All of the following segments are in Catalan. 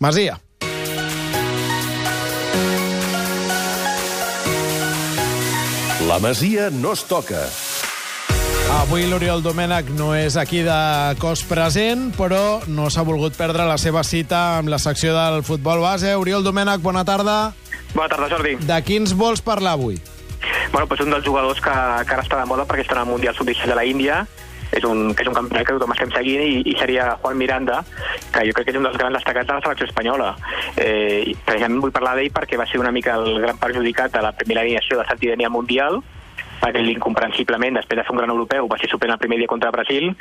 Masia. La Masia no es toca. Avui l'Oriol Domènech no és aquí de cos present, però no s'ha volgut perdre la seva cita amb la secció del futbol base. Oriol Domènech, bona tarda. Bona tarda, Jordi. De quins vols parlar avui? Bueno, doncs un dels jugadors que, que ara està de moda perquè està en el Mundial Sub-17 de la Índia, és un, és un campionat que tothom estem seguint i, i seria Juan Miranda, que jo crec que és un dels grans destacats de la selecció espanyola. Eh, precisament vull parlar d'ell perquè va ser una mica el gran perjudicat de la primera alineació de Santidènia Mundial, perquè ell incomprensiblement, després de fer un gran europeu, va ser suplent el primer dia contra Brasil,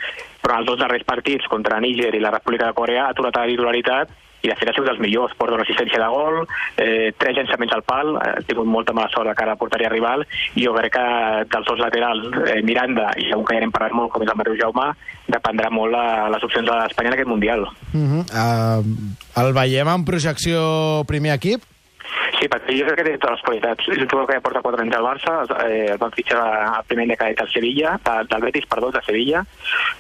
però en els dos darrers partits contra Níger i la República de Corea ha aturat la titularitat i de fet ha sigut dels millors, porta una assistència de gol, eh, tres llançaments al pal, ha tingut molta mala sort de cara a porteria rival, i jo crec que dels dos laterals, eh, Miranda, i segur que ja n'hem parlat molt, com és el Mateu Jaume, dependrà molt la, les opcions de l'Espanya en aquest Mundial. Uh -huh. uh, el veiem en projecció primer equip? Sí, perquè jo crec que té totes les qualitats. És un jugador que ja porta 4 anys al Barça, eh, el van fitxar al primer de cadet al Sevilla, del Betis, perdó, de Sevilla,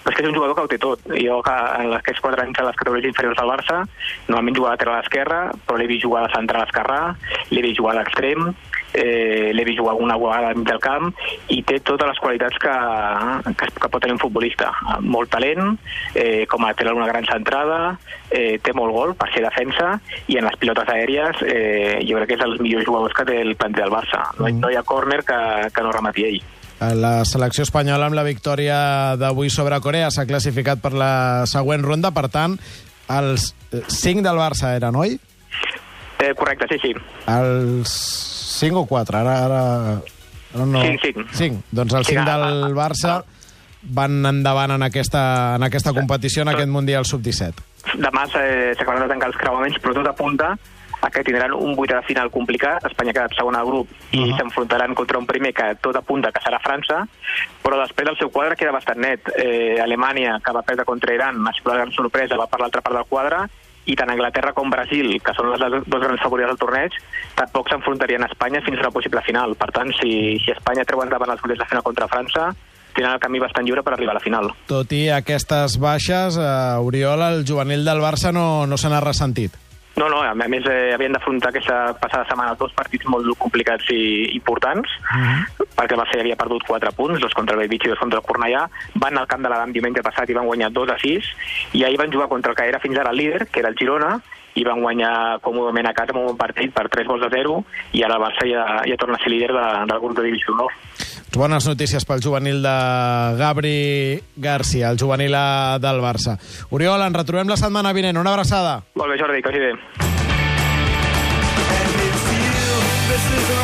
però és que és un jugador que ho té tot. Jo que en aquests 4 anys a les categories inferiors del Barça, normalment jugava a lateral a l'esquerra, però l'he vist jugar de central esquerrà, l'he vist jugar d'extrem, eh, l'he vist jugar alguna vegada mig del camp i té totes les qualitats que, que, que pot tenir un futbolista. Molt talent, eh, com a té una gran centrada, eh, té molt gol per ser defensa i en les pilotes aèries eh, jo crec que és dels millors jugadors que té el planter del Barça. No, mm. no hi ha córner que, que no remati ell. La selecció espanyola amb la victòria d'avui sobre Corea s'ha classificat per la següent ronda, per tant, els 5 del Barça eren, oi? Eh, correcte, sí, sí. Els 5 o 4? Ara, ara, ara no... 5, 5. 5. Doncs els 5 del Barça van endavant en aquesta, en aquesta competició, en aquest Mundial Sub-17. Demà s'acabaran de tancar els creuaments, però tot apunta a que tindran un vuit de final complicat. Espanya ha quedat segona al grup i uh -huh. s'enfrontaran contra un primer que tot apunta que serà França, però després el seu quadre queda bastant net. Eh, Alemanya, que va perdre contra Iran, ha sigut la gran sorpresa, va per l'altra part del quadre, i tant Anglaterra com Brasil, que són les dues grans favorites del torneig, tampoc s'enfrontarien a Espanya fins a una possible final. Per tant, si, si Espanya treu endavant els de final contra França, tenen el camí bastant lliure per arribar a la final. Tot i aquestes baixes, eh, Oriol, el juvenil del Barça no, no se n'ha ressentit. No, no, a més eh, havien d'afrontar aquesta passada setmana dos partits molt complicats i importants, uh -huh perquè el Barça havia perdut 4 punts, dos contra el Bellvitge i dos contra el Cornellà, van al camp de l'Adam diumenge passat i van guanyar 2 a 6, i ahir van jugar contra el que era fins ara el líder, que era el Girona, i van guanyar còmodament a casa amb un bon partit per 3 gols a 0, i ara el Barça ja, ja torna a ser líder de, del grup de divisió 9. Bones notícies pel juvenil de Gabri Garcia, el juvenil del Barça. Oriol, ens retrobem la setmana vinent. Una abraçada. Molt bé, Jordi, que vagi bé.